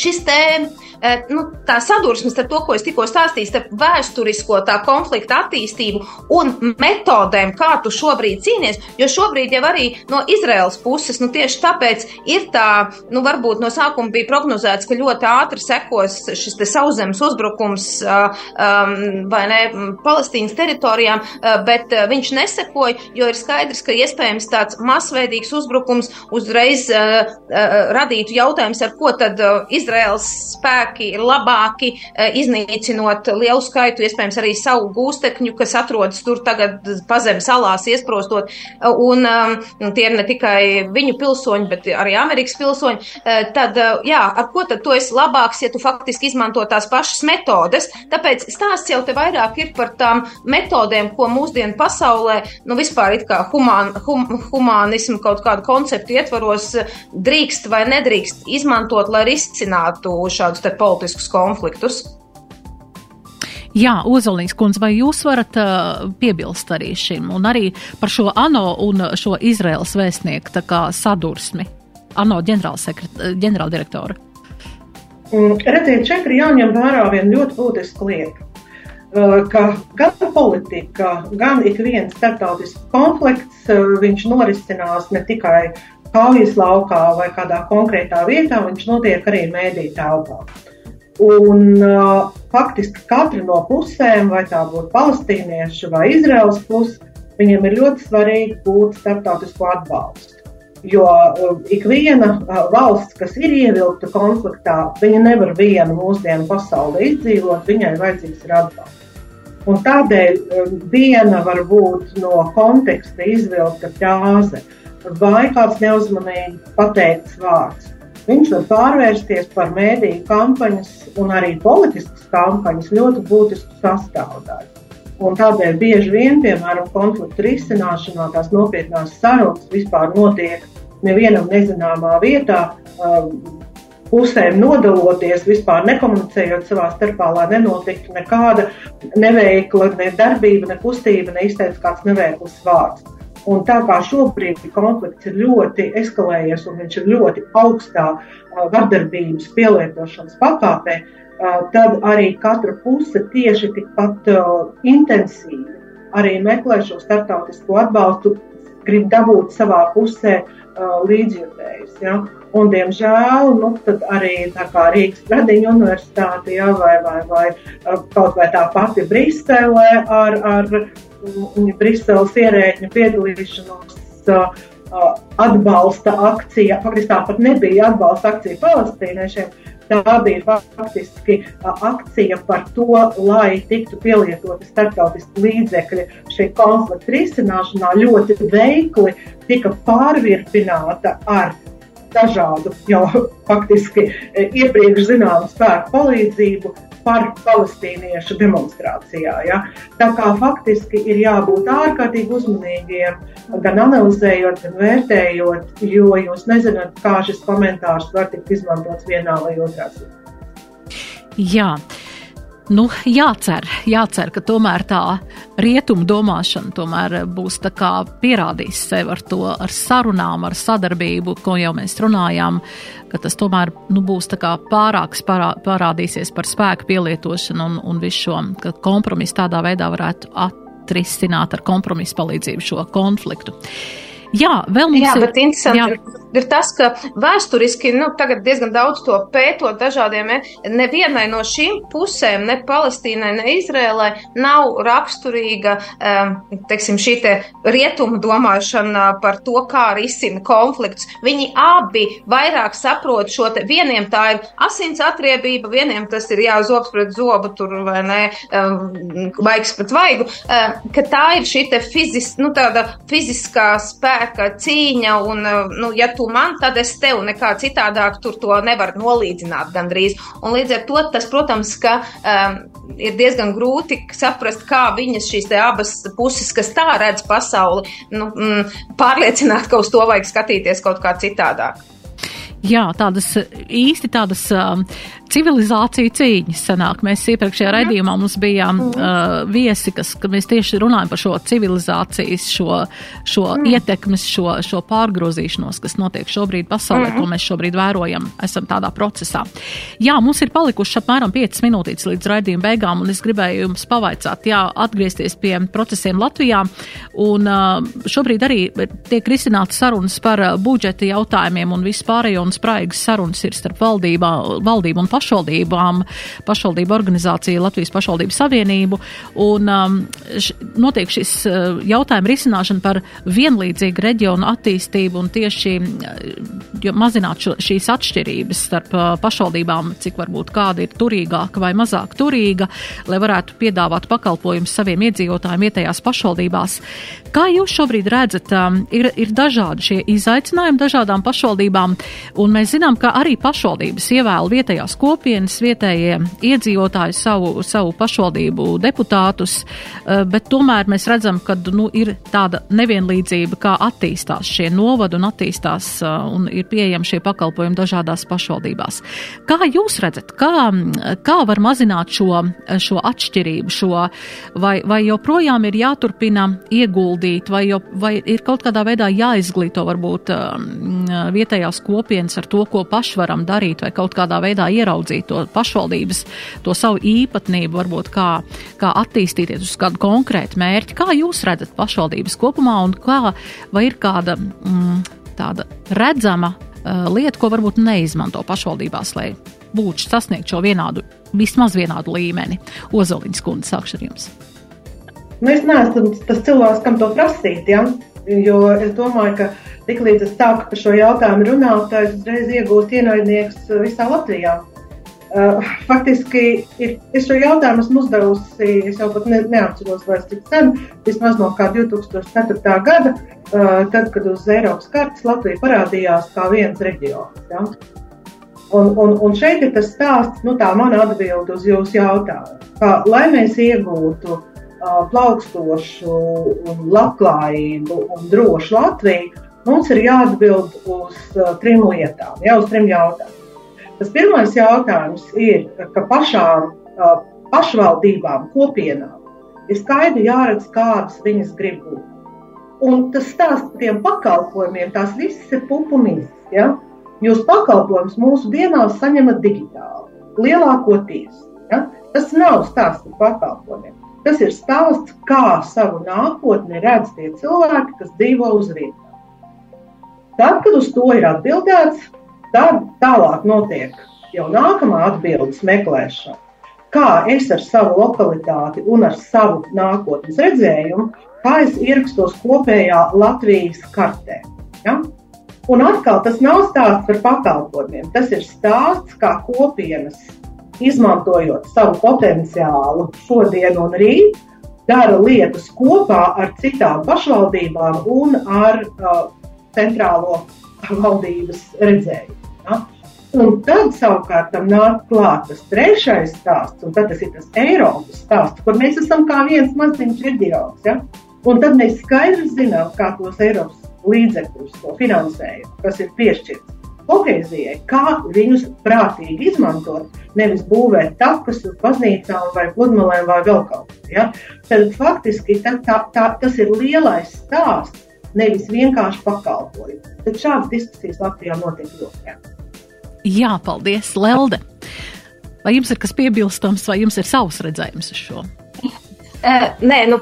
S3: šis te Eh, nu, tā sadursmes ar to, ko es tikko stāstīju, starp vēsturisko tā konflikta attīstību un metodēm, kā tu šobrīd cīnies. Jo šobrīd jau arī no Izraels puses, nu tieši tāpēc ir tā, nu varbūt no sākuma bija prognozēts, ka ļoti ātri sekos šis te sauszemes uzbrukums um, vai ne Palestīnas teritorijām, bet viņš nesekoja, jo ir skaidrs, ka iespējams tāds masveidīgs uzbrukums uzreiz uh, uh, radītu jautājums, ar ko tad Izraels spēki spēki ir labāki, eh, iznīcinot lielu skaitu, iespējams, arī savu gūstekņu, kas atrodas tur tagad pazem salās iesprostot. Un um, tie ir ne tikai viņu pilsoņi, bet arī Amerikas pilsoņi. Eh, tad, eh, jā, ar ko tad tu esi labāks, ja tu faktiski izmanto tās pašas metodes? Tāpēc stāsts jau te vairāk ir par tām metodēm, ko mūsdienu pasaulē, nu vispār it kā humān, hum, humānismu kaut kādu konceptu ietvaros drīkst vai nedrīkst izmantot, lai risinātu šādus te politiskus konfliktus.
S1: Jā, Ozolīns kundze, vai jūs varat uh, piebilst arī šim un arī par šo ANO un šo Izraels vēstnieku tā kā sadursmi? ANO ģenerāldirektora.
S2: Mm, redziet, šeit ir jāņem vērā viena ļoti būtiska lieta. Uh, ka gan politika, gan ik viens starptautisks konflikts, uh, viņš norisinās ne tikai kaujas laukā vai kādā konkrētā vietā, viņš notiek arī mēdī telpā. Un, uh, faktiski katra no pusēm, vai tā būtu palestīniešu vai Izraels puse, viņiem ir ļoti svarīgi būt starptautisko atbalstu. Jo uh, ik viena uh, valsts, kas ir ievilkta konfliktā, viņa nevar viena mūsdienu pasaulē izdzīvot, viņai vajadzīgs ir atbalsts. Un tādēļ uh, viena var būt no konteksta izvilkta frāze vai kāds neuzmanīgi pateikts vārds viņš var pārvērsties par mēdīju kampaņas un arī politiskas kampaņas ļoti būtisku sastāvdaļu. Un tādēļ bieži vien, piemēram, konfliktu risināšanā tās nopietnās sarunas vispār notiek nevienam nezināmā vietā, um, pusēm nodaloties, vispār nekomunicējot savā starpā, lai nenotiktu nekāda neveikla, ne darbība, ne kustība, ne izteikts kāds neveikls vārds. Un tā kā šobrīd konflikts ir ļoti eskalējies un viņš ir ļoti augstā vardarbības pielietošanas pakāpē, tad arī katra puse tieši tikpat intensīvi arī meklē šo starptautisko atbalstu, grib dabūt savā pusē līdzjutējus. Ja? Un, diemžēl, nu, arī Rīgas Tradiņu universitāte ja, vai, vai, vai kaut vai tā pati Brisele ar, ar Briseles ierēģņu piedalīšanos atbalsta akcija. Faktiski tā pat nebija atbalsta akcija palestīniešiem. Tā bija faktiski akcija par to, lai tiktu pielietoti starptautiski līdzekļi šī konflikta risināšanā. Ļoti veikli tika pārvirpināta ar dažādu jau <laughs> faktiski iepriekš zināmu spēku palīdzību par palestīniešu demonstrācijā. Ja? Tā kā faktiski ir jābūt ārkārtīgi uzmanīgiem, gan analizējot, gan vērtējot, jo jūs nezināt, kā šis komentārs var tikt izmantots vienā vai otrā ziņā.
S1: Jā. Nu, jācer, jācer, ka tomēr tā rietumu domāšana tomēr būs pierādījis sev ar to, ar sarunām, ar sadarbību, ko jau mēs runājām, ka tas tomēr nu, būs pārāks parā, parādīsies par spēku pielietošanu un, un visu šo, ka kompromisu tādā veidā varētu atrisināt ar kompromisu palīdzību šo konfliktu. Jā, vēl mums
S3: jā, ir. Bet interesanti jā. Ir tas, ka vēsturiski, nu, tagad diezgan daudz to pētot dažādiem, nevienai no šīm pusēm, ne Palestīnai, ne Izrēlai, nav raksturīga, teiksim, šī te rietumu domāšana par to, kā risina konflikts. Viņi abi vairāk saprot šo te, vieniem tā ir asins atriebība, vieniem tas ir jā, zobs pret zobu, tur vai ne, vaigs pret vaigu, ka tā ir šī te fizis, nu, tāda fiziskā spēka cīņa, un, nu, ja tu man, tad es tev nekā citādāk tur to nevaru nolīdzināt gandrīz. Un līdz ar to tas, protams, ka um, ir diezgan grūti saprast, kā viņas šīs abas puses, kas tā redz pasauli, nu, mm, pārliecināt, ka uz to vajag skatīties kaut kā citādāk.
S1: Jā, tādas īsti tādas uh, civilizāciju cīņas sanāk. Mēs iepriekšējā raidījumā mums bijām uh, viesi, kas, ka mēs tieši runājam par šo civilizācijas, šo, šo mm. ietekmes, šo, šo pārgrozīšanos, kas notiek šobrīd pasaulē, mm. ko mēs šobrīd vērojam, esam tādā procesā. Jā, mums ir palikuši apmēram 5 minūtītes līdz raidījuma beigām, un es gribēju jums pavaicāt, jā, atgriezties pie procesiem Latvijā, un uh, šobrīd arī tiek risināts sarunas par budžeta jautājumiem un vispārējo un spraigas sarunas ir starp valdībā, valdību un pašvaldībām, pašvaldību organizācija Latvijas pašvaldību savienību, un um, š, notiek šis uh, jautājuma risināšana par vienlīdzīgu reģionu attīstību un tieši uh, mazināt šo, šīs atšķirības starp uh, pašvaldībām, cik varbūt kāda ir turīgāka vai mazāk turīga, lai varētu piedāvāt pakalpojumus saviem iedzīvotājiem vietējās pašvaldībās. Kā jūs šobrīd redzat, um, ir, ir dažādi šie izaicinājumi dažādām pašvaldībām, un mēs zinām, ka arī pašvaldības ievēl vietējās kopienas, vietējie iedzīvotāji savu, savu pašvaldību deputātus, uh, bet tomēr mēs redzam, ka nu, ir tāda nevienlīdzība, kā attīstās šie novadi un attīstās uh, un ir pieejami šie pakalpojumi dažādās pašvaldībās. Kā jūs redzat, kā, kā var mazināt šo, šo atšķirību, šo, vai, vai joprojām ir jāturpina ieguldīt vai, jo, vai ir kaut kādā veidā jāizglīto varbūt um, vietējās kopienas ar to, ko paši varam darīt, vai kaut kādā veidā ieraudzīt to pašvaldības, to savu īpatnību, varbūt kā, kā attīstīties uz kādu konkrētu mērķi. Kā jūs redzat pašvaldības kopumā un kā, vai ir kāda mm, tāda redzama uh, lieta, ko varbūt neizmanto pašvaldībās, lai būtu sasniegt šo vienādu, vismaz vienādu līmeni? Ozoliņas kundze, sākšu ar jums.
S2: Nu, es neesmu tas cilvēks, kam to prasīt. Ja? Jo es domāju, ka tiklīdz es sāku par šo jautājumu runāt, tad es uzreiz iegūstu ienaidnieks visā Latvijā. Uh, faktiski ir, es šo jautājumu esmu uzdevusi, es jau pat ne, neatceros vairs cik sen, vismaz no kā 2004. gada, uh, tad, kad uz Eiropas kartes Latvija parādījās kā viens reģions. Ja? Un, un, un šeit ir tas stāsts, nu tā mana atbilde uz jūsu jautājumu. Kā, lai mēs iegūtu plaukstošu, un labklājību un drošu Latviju, mums ir jāatbild uz trim lietām, jau uz trim jautājumiem. Tas pirmais jautājums ir, ka pašām pašvaldībām, kopienām ir skaidri jāredz, kādas viņas grib būt. Un tas stāsts par tiem pakalpojumiem, tās visas ir pupumis. Ja? Jūs pakalpojumus mūsu dienās saņemat digitāli, lielākoties. Ja? Tas nav stāsts par pakalpojumiem. Tas ir stāsts, kā savu nākotni redz tie cilvēki, kas dzīvo uz vietām. Tad, kad uz to ir atbildēts, tad tālāk notiek jau nākamā atbildes meklēšana. Kā es ar savu lokalitāti un ar savu nākotnes redzējumu, kā es ierakstos kopējā Latvijas kartē. Ja? Un atkal tas nav stāsts par pakalpojumiem. Tas ir stāsts, kā kopienas izmantojot savu potenciālu šodien un rīt, dara lietas kopā ar citām pašvaldībām un ar uh, centrālo valdības redzējumu. Ja? Un tad savukārt tam nāk klāt tas trešais stāsts, un tas ir tas Eiropas stāsts, kur mēs esam kā viens maziņš reģions. Ja? Un tad mēs skaidri zinām, kā tos Eiropas līdzekļus, to finansējumu, kas ir piešķirts kohēzijai, kā viņus prātīgi izmantot, nevis būvēt takus uz baznīcām vai pludmalēm vai vēl kaut ko. Ja? Tad faktiski tā, tā, tā, tas ir lielais stāsts, nevis vienkārši pakalpojums. Tad šādas diskusijas Latvijā notiek ļoti.
S1: Jā, paldies, Lelde! Vai jums ir kas piebilstams, vai jums ir savs redzējums uz šo?
S3: Uh, nē, nu,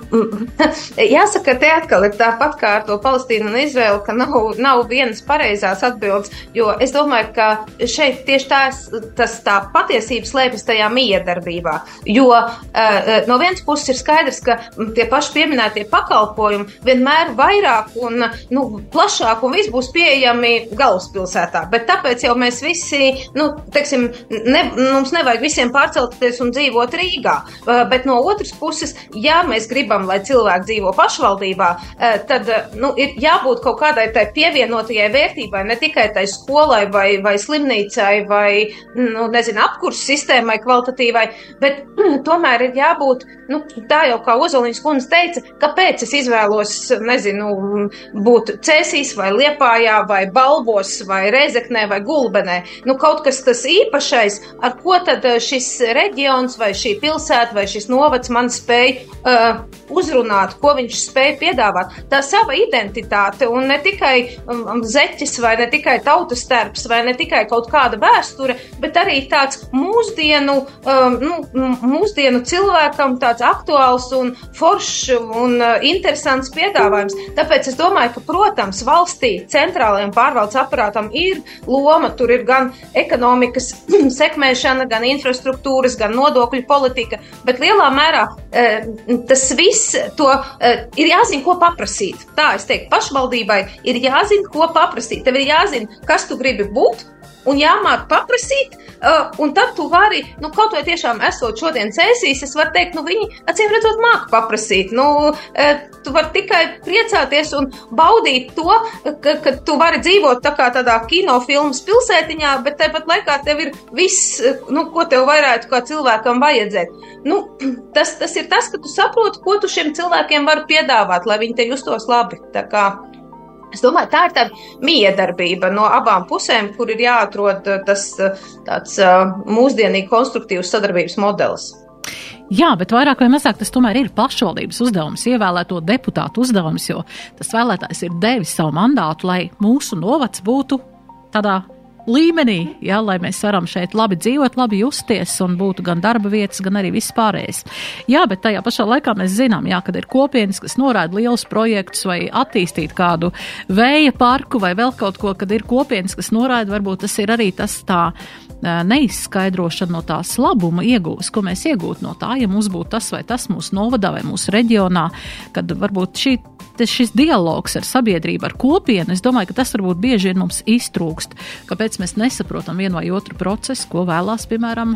S3: <laughs> jāsaka, te atkal ir tāpat kā ar to Palestīnu un Izraelu, ka nav, nav vienas pareizās atbildes, jo es domāju, ka šeit tieši tās, tas tā patiesība slēpjas tajā miedarbībā. Jo uh, no vienas puses ir skaidrs, ka tie paši pieminētie pakalpojumi vienmēr vairāk un nu, plašāk un viss būs pieejami galvaspilsētā, bet tāpēc jau mēs visi, nu, teiksim, ne, mums nevajag visiem pārcelties un dzīvot Rīgā, uh, bet no otras puses ja mēs gribam, lai cilvēki dzīvo pašvaldībā, tad nu, ir jābūt kaut kādai tai pievienotajai vērtībai, ne tikai tai skolai vai, vai slimnīcai vai, nu, nezinu, apkursu sistēmai kvalitatīvai, bet <clears throat> tomēr ir jābūt, nu, tā jau kā Ozoliņas kundze teica, kāpēc es izvēlos, nezinu, būt Cēsīs vai Liepājā vai Balvos vai Rezeknē vai Gulbenē. Nu, kaut kas tas īpašais, ar ko tad eh, šis reģions vai šī pilsēta vai šis novads man spēj uh, uzrunāt, ko viņš spēj piedāvāt. Tā sava identitāte un ne tikai um, um zeķis vai ne tikai tautas starps vai ne tikai kaut kāda vēsture, bet arī tāds mūsdienu, um, nu, mūsdienu cilvēkam tāds aktuāls un foršs un uh, interesants piedāvājums. Tāpēc es domāju, ka, protams, valstī centrālajiem pārvaldes aparātam ir loma, tur ir gan ekonomikas <clears throat> sekmēšana, gan infrastruktūras, gan nodokļu politika, bet lielā mērā eh, tas viss to eh, ir jāzina, ko paprasīt. Tā es teiktu, pašvaldībai ir jāzina, ko paprasīt. Tev ir jāzina, kas tu gribi būt un jāmāk paprasīt, uh, un tad tu vari, nu, kaut vai tiešām esot šodien cēsīs, es varu teikt, nu, viņi acīm redzot māk paprasīt. Nu, uh, tu vari tikai priecāties un baudīt to, ka, ka tu vari dzīvot tā kā tādā kinofilmas pilsētiņā, bet tāpat laikā tev ir viss, nu, ko tev varētu kā cilvēkam vajadzēt. Nu, <clears throat> tas, tas ir tas, ka tu saproti, ko tu šiem cilvēkiem vari piedāvāt, lai viņi te justos labi. Tā kā Es domāju, tā ir tāda miedarbība no abām pusēm, kur ir jāatrod eh, tas eh, tāds eh, mūsdienīgi konstruktīvs sadarbības modelis.
S1: Jā, bet vairāk vai mazāk tas tomēr ir pašvaldības uzdevums, ievēlēto deputātu uzdevums, jo tas vēlētājs ir devis savu mandātu, lai mūsu novads būtu tādā līmenī, ja, lai mēs varam šeit labi dzīvot, labi justies un būtu gan darba vietas, gan arī viss pārējais. Jā, bet tajā pašā laikā mēs zinām, jā, kad ir kopienas, kas norāda lielus projektus vai attīstīt kādu vēja parku vai vēl kaut ko, kad ir kopienas, kas norāda, varbūt tas ir arī tas tā neizskaidrošana no tās labuma iegūs, ko mēs iegūtu no tā, ja mums būtu tas vai tas mūsu novadā vai mūsu reģionā, kad varbūt šī šis dialogs ar sabiedrību, ar kopienu, es domāju, ka tas varbūt bieži vien mums iztrūkst. Kāpēc mēs nesaprotam vienu vai otru procesu, ko vēlās, piemēram,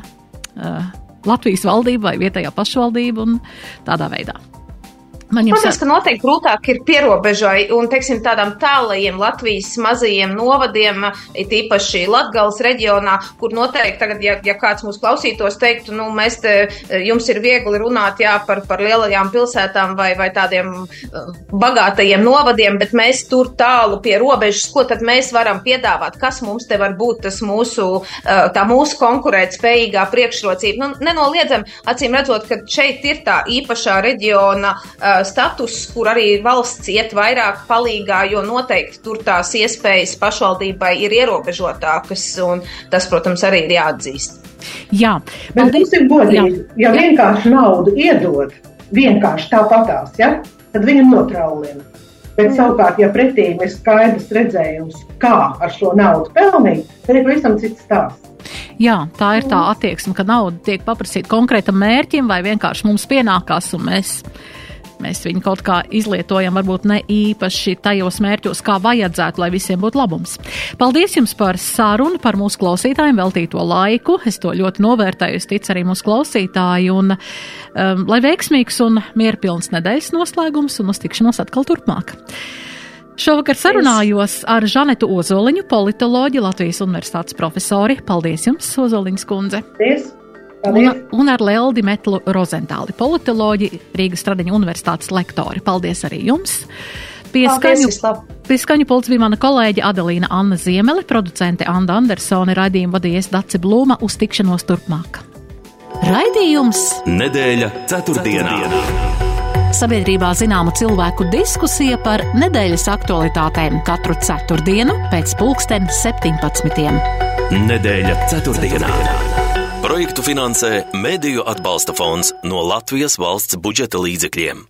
S1: Latvijas valdība vai vietējā pašvaldība un tādā veidā.
S3: Man jums Protams, ka noteikti grūtāk ir pierobežai un, teiksim, tādām tālajiem Latvijas mazajiem novadiem, it īpaši Latgales reģionā, kur noteikti tagad, ja, ja kāds mūs klausītos, teiktu, nu, mēs te, jums ir viegli runāt, jā, par, par lielajām pilsētām vai, vai tādiem uh, bagātajiem novadiem, bet mēs tur tālu pie robežas, ko tad mēs varam piedāvāt, kas mums te var būt tas mūsu, uh, tā mūsu konkurēt spējīgā priekšrocība. Nu, nenoliedzam, acīm redzot, ka šeit ir tā īpašā reģiona status, kur arī valsts iet vairāk palīgā, jo noteikti tur tās iespējas pašvaldībai ir ierobežotākas, un tas, protams, arī ir jāatzīst.
S1: Jā,
S2: bet tas ir godīgi. Ja vienkārši naudu iedod, vienkārši tāpatās, ja, tad viņam notraulina. Bet savukārt, ja pretī ir skaidrs redzējums, kā ar šo naudu pelnīt, tad ir pavisam cits stāsts.
S1: Jā, tā ir tā attieksme, ka nauda tiek paprasīta konkrētam mērķim, vai vienkārši mums pienākās, un mēs mēs viņu kaut kā izlietojam, varbūt ne īpaši tajos mērķos, kā vajadzētu, lai visiem būtu labums. Paldies jums par sarunu, par mūsu klausītājiem veltīto laiku. Es to ļoti novērtēju, es ticu arī mūsu klausītāji, un um, lai veiksmīgs un mierpilns nedēļas noslēgums un uz tikšanos atkal turpmāk. Šovakar sarunājos ar Žanetu Ozoliņu, politoloģi, Latvijas Universitātes profesori. Paldies jums, Ozoliņas kundze!
S2: Paldies!
S1: Un, un ar Leldi Metlu Rozentāli, politoloģi, Rīgas Stradiņa universitātes lektori. Paldies arī jums! Pieskaņu, pieskaņu pults bija mana kolēģe Adelīna Anna Ziemele, producente Anda Andersone, raidījumu vadījies Daci Blūma uz tikšanos turpmāk. Raidījums
S4: Nedēļa ceturtdienā. ceturtdienā.
S1: Sabiedrībā zināma cilvēku diskusija par nedēļas aktualitātēm katru ceturtdienu pēc pulksten 17.
S4: Nedēļa ceturtdienā. ceturtdienā. Projektu finansē Mēdīju atbalsta fonds no Latvijas valsts budžeta līdzekļiem.